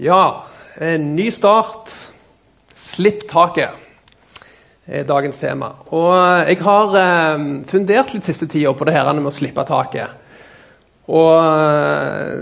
Ja, en ny start. Slipp taket er dagens tema. Og jeg har eh, fundert litt siste tida på det her med å slippe taket. Og eh,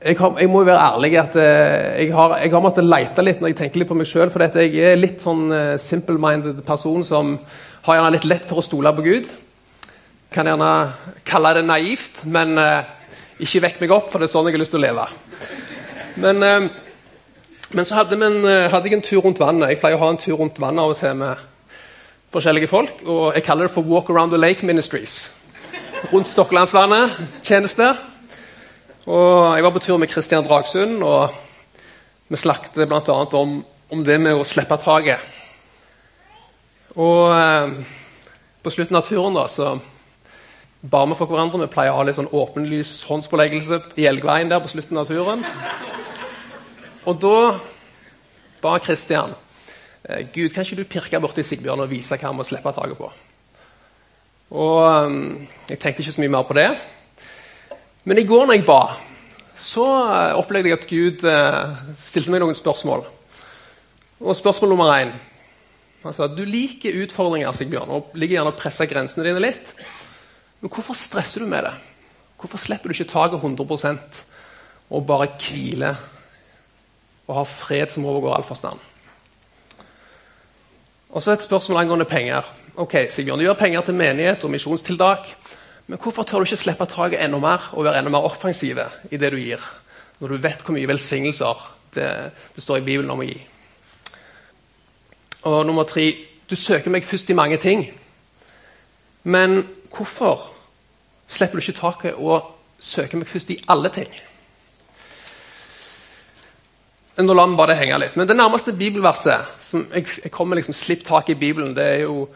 jeg, har, jeg, må jo være ærlig at eh, jeg, har, jeg har måttet lete litt når jeg tenker litt på meg sjøl. For jeg er litt sånn eh, simple-minded person som har gjerne litt lett for å stole på Gud. Kan gjerne kalle det naivt, men eh, ikke vekk meg opp, for det er sånn jeg har lyst til å leve. Men, eh, men så hadde, men, eh, hadde, jeg en tur rundt vannet. Jeg pleier å ha en tur rundt vannet av og til med forskjellige folk. Og jeg kaller det for Walk Around the Lake Ministries. Rundt Stokkelandsvannet tjeneste. Og jeg var på tur med Kristian Dragsund, og vi snakket bl.a. Om, om det med å slippe taket. Og eh, på slutten av turen da, så ba vi for hverandre. Vi pleier å ha litt sånn åpenlys håndspåleggelse i elgveien der på slutten av turen. Og da ba Kristian eh, Gud, kan ikke du pirke borti Sigbjørn og vise hva han må slippe taket på? Og um, Jeg tenkte ikke så mye mer på det. Men i går når jeg ba, så uh, opplevde jeg at Gud uh, stilte meg noen spørsmål. Og spørsmål nummer én sa, Du liker utfordringer, Sigbjørn, og ligger gjerne og presser grensene dine litt. Men hvorfor stresser du med det? Hvorfor slipper du ikke taket 100 og bare hviler og har fred som overgår all forstand. Og så et spørsmål angående penger. Ok, Sigbjørn, Du gjør penger til menighet og misjonstiltak. Men hvorfor tør du ikke slippe taket enda mer og være enda mer offensive i det du gir? Når du vet hvor mye velsignelser det, det står i Bibelen om å gi. Og nummer tre Du søker meg først i mange ting. Men hvorfor slipper du ikke taket og søker meg først i alle ting? Nå la vi bare det henge litt. Men det nærmeste bibelverset som jeg, jeg kommer liksom slipp tak i Bibelen, det er jo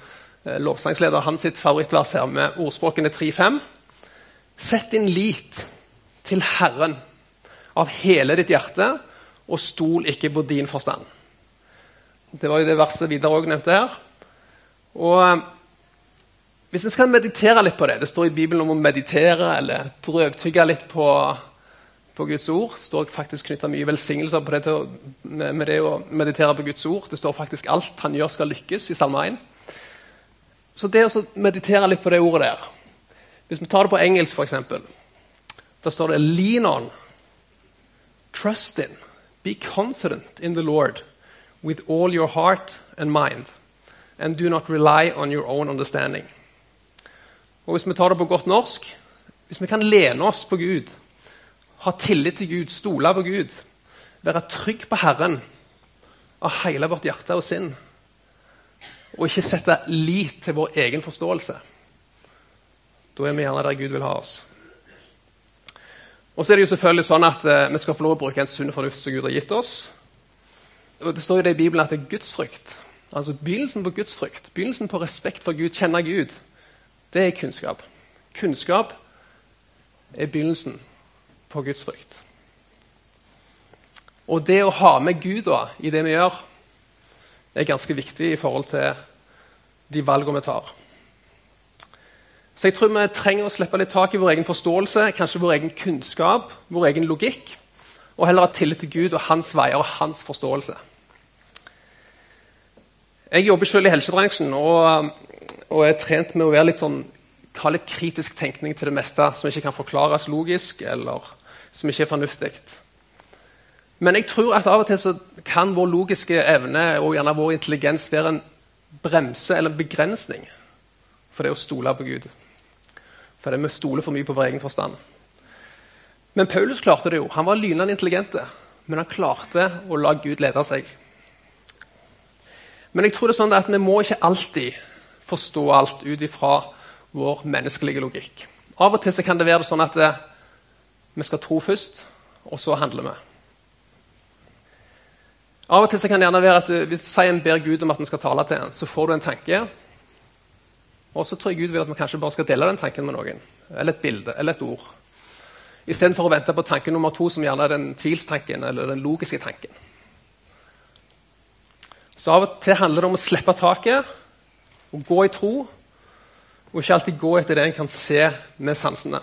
eh, lovsangsleder hans sitt favorittvers her med ordspråkene 3-5. Sett din lit til Herren av hele ditt hjerte, og stol ikke på din forstand. Det var jo det verset Vidar òg nevnte her. Og eh, Hvis en skal meditere litt på det Det står i Bibelen om å meditere eller drøvtygge litt på på Guds ord. Det står faktisk knytta mye velsignelser det med, med, det å meditere på Guds ord. Det står faktisk alt han gjør, skal lykkes i Salme 1. Så det å meditere litt på det ordet der Hvis vi tar det på engelsk, f.eks., da står det 'lean on', 'trust in', 'be confident in the Lord' with all your heart and mind, and do not rely on your own understanding. Og Hvis vi tar det på godt norsk Hvis vi kan lene oss på Gud ha tillit til Gud, stole på Gud, være trygg på Herren av hele vårt hjerte og sinn. Og ikke sette lit til vår egen forståelse. Da er vi gjerne der Gud vil ha oss. Og så er det jo selvfølgelig sånn at eh, Vi skal få lov å bruke en sunn fornuft som Gud har gitt oss. Det står jo det i Bibelen at det er gudsfrykt. Altså Begynnelsen på gudsfrykt, begynnelsen på respekt for Gud, kjenne Gud, det er kunnskap. Kunnskap er begynnelsen på Guds frykt. Og det å ha med Gud da, i det vi gjør, er ganske viktig i forhold til de valgene vi tar. Så jeg tror vi trenger å slippe litt tak i vår egen forståelse, kanskje vår egen kunnskap, vår egen logikk, og heller ha tillit til Gud og hans veier og hans forståelse. Jeg jobber selv i helsebransjen og, og er trent med å være litt sånn, litt kritisk tenkning til det meste som ikke kan forklares logisk eller som ikke er fornuftig. Men jeg tror at av og til så kan vår logiske evne og gjerne vår intelligens være en bremse eller en begrensning for det å stole på Gud. For det vi stoler for mye på vår egen forstand. Men Paulus klarte det jo. Han var lynende intelligent, men han klarte å la Gud lede seg. Men jeg tror det er sånn at vi må ikke alltid forstå alt ut ifra vår menneskelige logikk. Av og til så kan det være sånn at det, vi skal tro først, og så handler vi. Av og til kan det gjerne være at Hvis du sier en ber Gud om at en skal tale til en, så får du en tanke. Og så tror jeg Gud vil at vi kanskje bare skal dele den tanken med noen. Eller et bilde, eller et ord. Istedenfor å vente på tanke nummer to, som gjerne er den tvilstanken eller den logiske tanken. Så av og til handler det om å slippe taket og gå i tro, og ikke alltid gå etter det en kan se med sansene.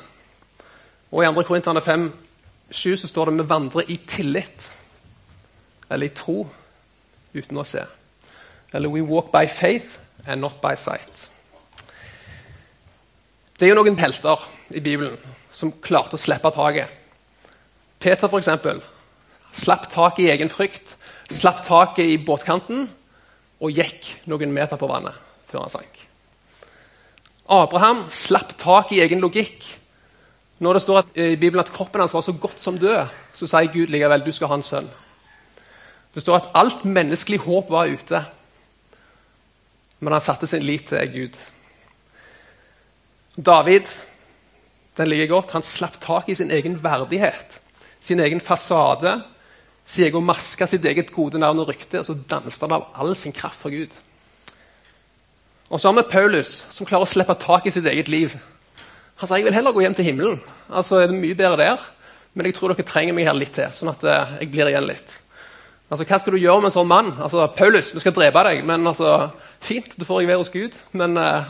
Og I 2. Korinterne 5, 7 så står det vi vandrer i tillit. eller i tro uten å se. Eller we walk by faith and not by sight. Det er jo noen helter i Bibelen som klarte å slippe taket. Peter, eksempel, slapp taket i egen frykt, slapp taket i båtkanten og gikk noen meter på vannet før han sank. Abraham slapp taket i egen logikk. Når det står at, i Bibelen at kroppen hans var så godt som død, så sier Gud likevel du skal ha en sønn. Det står at alt menneskelig håp var ute, men han satte sin lit til Gud. David den ligger godt, han slapp tak i sin egen verdighet, sin egen fasade, sin egen maske, sitt eget gode navn og rykte, og så danset han av all sin kraft for Gud. Og så har vi Paulus, som klarer å slippe tak i sitt eget liv. Han sa jeg vil heller gå hjem til himmelen. Altså er det mye bedre der, Men jeg tror dere trenger meg her litt til, sånn at uh, jeg blir igjen litt. Altså, Hva skal du gjøre med en sånn mann? Altså, Paulus, vi skal drepe deg. men altså, Fint, da får jeg være hos Gud. Men uh,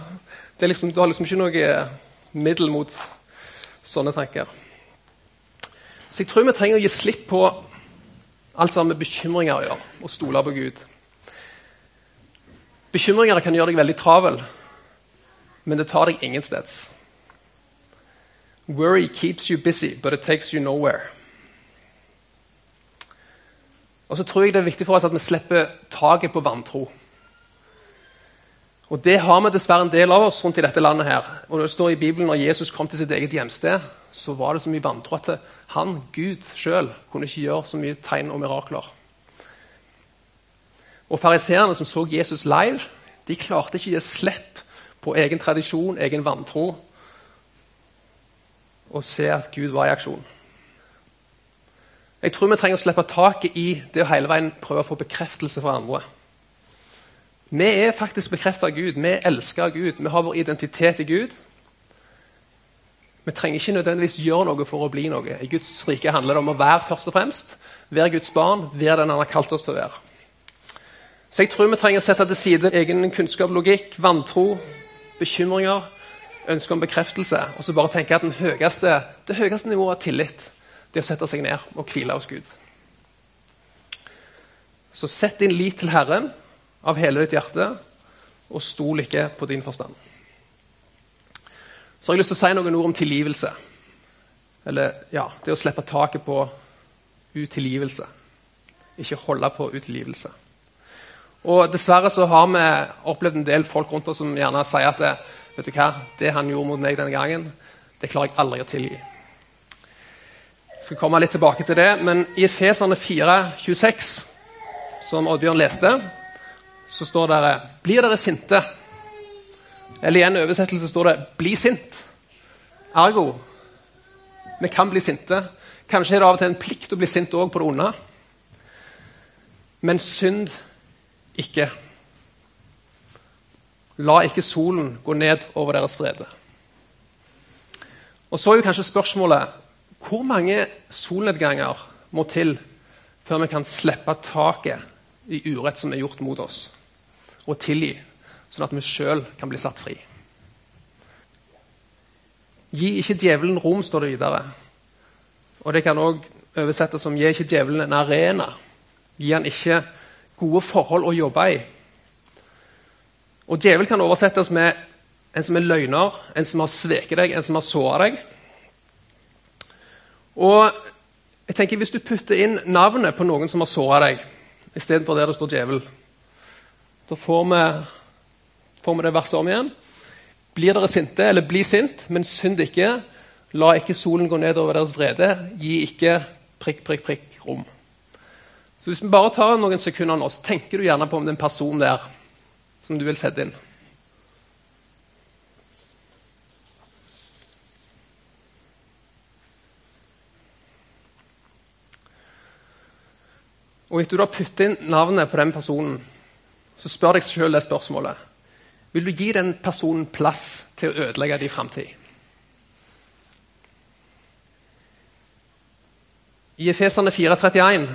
liksom, du har liksom ikke noe uh, middel mot sånne tanker. Så jeg tror vi trenger å gi slipp på alt som med bekymringer å gjøre, og stole på Gud. Bekymringer kan gjøre deg veldig travel, men det tar deg ingensteds. Worry keeps you busy, but it takes you nowhere. Og så tror jeg det er viktig for oss at vi slipper taket på vantro. Og Det har vi dessverre en del av oss rundt i dette landet. her. Og det står i Bibelen Når Jesus kom til sitt eget hjemsted, så var det så mye vantro at han, Gud sjøl, kunne ikke gjøre så mye tegn og mirakler. Og Fariseerne som så Jesus live, de klarte ikke å gi slipp på egen tradisjon, egen vantro, og se at Gud var i aksjon. Jeg tror vi trenger å slippe taket i det å hele veien prøve å få bekreftelse fra andre. Vi er faktisk bekreftet av Gud. Vi elsker Gud. Vi har vår identitet i Gud. Vi trenger ikke nødvendigvis gjøre noe for å bli noe. I Guds rike handler det om å være først og fremst. Være Guds barn, være den han har kalt oss til å være. Så jeg tror vi trenger å sette til side egen kunnskap, logikk, vantro, bekymringer, ønske om bekreftelse, og så bare tenke at høyeste, det høyeste nivået av tillit det er å sette seg ned og hvile hos Gud. Så sett din lit til Herren av hele ditt hjerte, og stol ikke på din forstand. Så har jeg lyst til å si noen ord om tilgivelse. Eller ja, det å slippe taket på utilgivelse. Ikke holde på utilgivelse. Og Dessverre så har vi opplevd en del folk rundt oss som gjerne sier at det, vet du hva, det han gjorde mot meg denne gangen, det klarer jeg aldri å tilgi. Jeg skal komme litt tilbake til det, men i Efeserne 4, 26, som Oddbjørn leste, så står det 'Blir dere sinte?' Eller i en oversettelse står det 'Bli sint'. Ergo vi kan bli sinte. Kanskje er det av og til en plikt å bli sint òg på det onde. Men synd ikke. La ikke solen gå ned over deres vrede. Og Så er jo kanskje spørsmålet hvor mange solnedganger må til før vi kan slippe taket i urett som er gjort mot oss? og tilgi, sånn at vi sjøl kan bli satt fri. Gi ikke djevelen rom, står det videre. Og Det kan òg oversettes som 'gi ikke djevelen en arena'. Gi han ikke gode forhold å jobbe i. Og Djevel kan oversettes med en som er løgner, en som har sveket deg, en som har såra deg. Og jeg tenker Hvis du putter inn navnet på noen som har såra deg, istedenfor der det står djevel, da får vi, får vi det verset om igjen. Blir dere sinte, eller bli sint, men synd ikke. La ikke solen gå ned over deres vrede. Gi ikke prikk, prikk, prikk rom. Så Hvis vi bare tar noen sekunder nå, så tenker du gjerne på om det er en person der som du vil sette inn. Og etter du har puttet inn navnet på den personen, så spør deg sjøl det spørsmålet. Vil du gi den personen plass til å ødelegge din framtid? I Efesene 4,31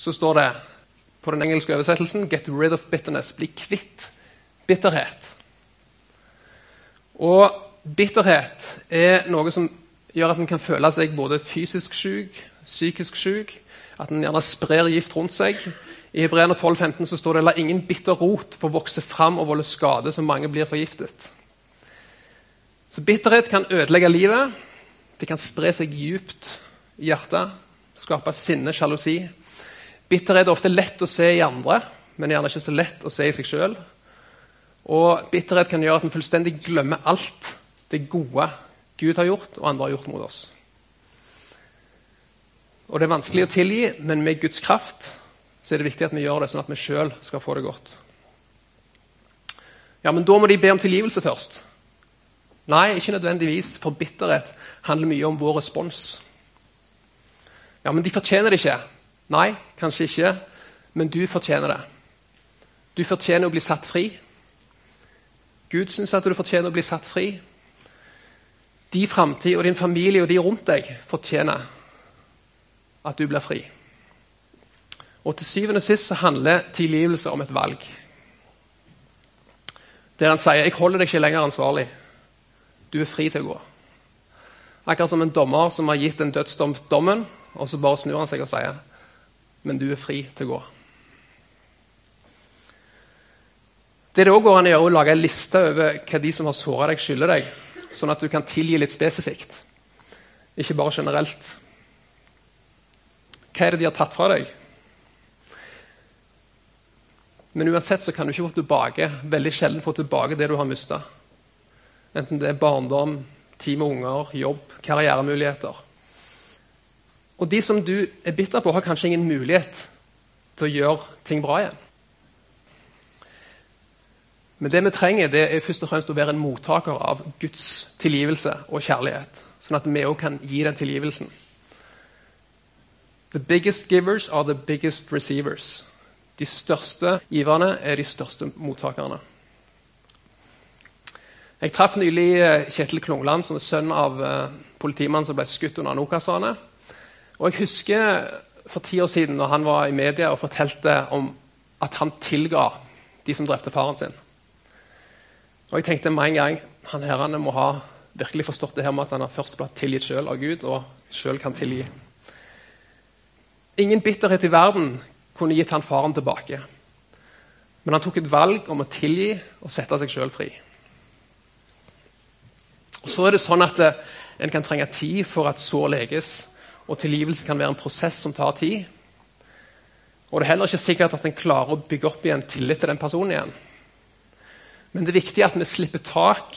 så står det på den engelske oversettelsen 'Get rid of bitterness'. Bli kvitt bitterhet. Og bitterhet er noe som gjør at en kan føle seg både fysisk syk, psykisk syk, at en gjerne sprer gift rundt seg. I Hebreerne 12,15 så står det la ingen bitter rot få vokse fram og volde skade, så mange blir forgiftet. Så Bitterhet kan ødelegge livet. Det kan spre seg djupt i hjertet. Skape sinne, sjalusi. Bitterhet er ofte lett å se i andre, men gjerne ikke så lett å se i seg sjøl. Og bitterhet kan gjøre at en fullstendig glemmer alt det gode Gud har gjort, og andre har gjort mot oss. Og Det er vanskelig å tilgi, men med Guds kraft så er det viktig at vi gjør det sånn at vi sjøl skal få det godt. Ja, Men da må de be om tilgivelse først. Nei, ikke nødvendigvis, for bitterhet handler mye om vår respons. Ja, Men de fortjener det ikke. Nei, kanskje ikke, men du fortjener det. Du fortjener å bli satt fri. Gud syns at du fortjener å bli satt fri. Din framtid og din familie og de rundt deg fortjener at du blir fri. Og Til syvende og sist så handler tilgivelse om et valg. Der han sier 'Jeg holder deg ikke lenger ansvarlig. Du er fri til å gå'. Akkurat som en dommer som har gitt en dødsdom dommen, og så bare snur han seg og sier 'Men du er fri til å gå'. Det det òg går an å gjøre, å lage en liste over hva de som har såra deg, skylder deg, sånn at du kan tilgi litt spesifikt, ikke bare generelt. Hva er det de har tatt fra deg? Men uansett så kan du ikke få tilbake veldig sjelden få tilbake det du har mista. Enten det er barndom, tid med unger, jobb, karrieremuligheter. Og de som du er bitter på, har kanskje ingen mulighet til å gjøre ting bra igjen. Men det vi trenger, det er først og fremst å være en mottaker av Guds tilgivelse og kjærlighet. Sånn at vi òg kan gi den tilgivelsen. The biggest givers are the biggest receivers. De største giverne er de største mottakerne. Jeg traff nylig eh, Kjetil Klungland, som er sønn av eh, politimannen som ble skutt under Nokas-ranet. Og Jeg husker for ti år siden når han var i media og fortalte om at han tilga de som drepte faren sin. Og jeg tenkte med en gang han herrene må ha virkelig forstått det her med at han har først blitt tilgitt selv av Gud, og selv kan tilgi. Ingen bitterhet i verden kunne gitt han faren tilbake. Men han tok et valg om å tilgi og sette seg sjøl fri. Og Så er det sånn at eh, en kan trenge tid for at sår leges, og tilgivelse kan være en prosess som tar tid. Og det er heller ikke sikkert at en klarer å bygge opp igjen tillit til den personen igjen. Men det er viktig at vi slipper tak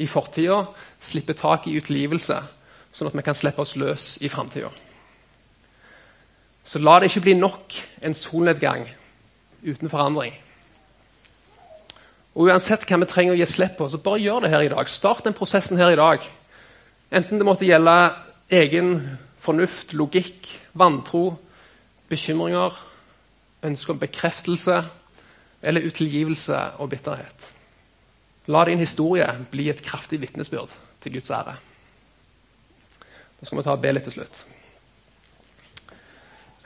i fortida, slipper tak i utlivelse, sånn at vi kan slippe oss løs i framtida. Så la det ikke bli nok en solnedgang uten forandring. Og Uansett hva vi trenger å gi slipp på, så bare gjør det her i dag. Start den prosessen her i dag. Enten det måtte gjelde egen fornuft, logikk, vantro, bekymringer, ønske om bekreftelse eller utilgivelse og bitterhet. La din historie bli et kraftig vitnesbyrd til Guds ære. Da skal vi ta og be litt til slutt.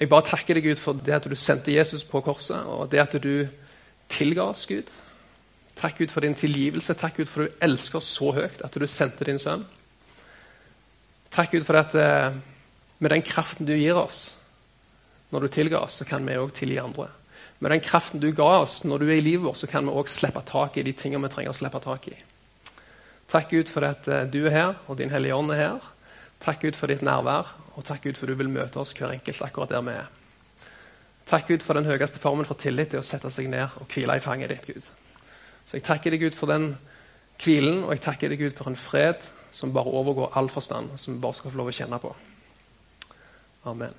Jeg bare takker deg, Gud, for det at du sendte Jesus på korset, og det at du tilga oss, Gud. Takk, Gud, for din tilgivelse. Takk, Gud, for du elsker oss så høyt at du sendte din sønn. Takk, Gud, for at eh, med den kraften du gir oss når du tilga oss, så kan vi òg tilgi andre med den kraften du ga oss når du er i livet vårt, så kan vi òg slippe tak i de tingene vi trenger å slippe tak i. Takk Gud for at eh, du er her, og din Hellige Ånd er her. Takk Gud for ditt nærvær, og takk Gud for at du vil møte oss hver enkelt akkurat der vi er. Takk Gud for den høyeste formen for tillit til å sette seg ned og hvile i fanget ditt, Gud. Så jeg takker deg, Gud, for den hvilen, og jeg takker deg, Gud, for en fred som bare overgår all forstand, som vi bare skal få lov å kjenne på. Amen.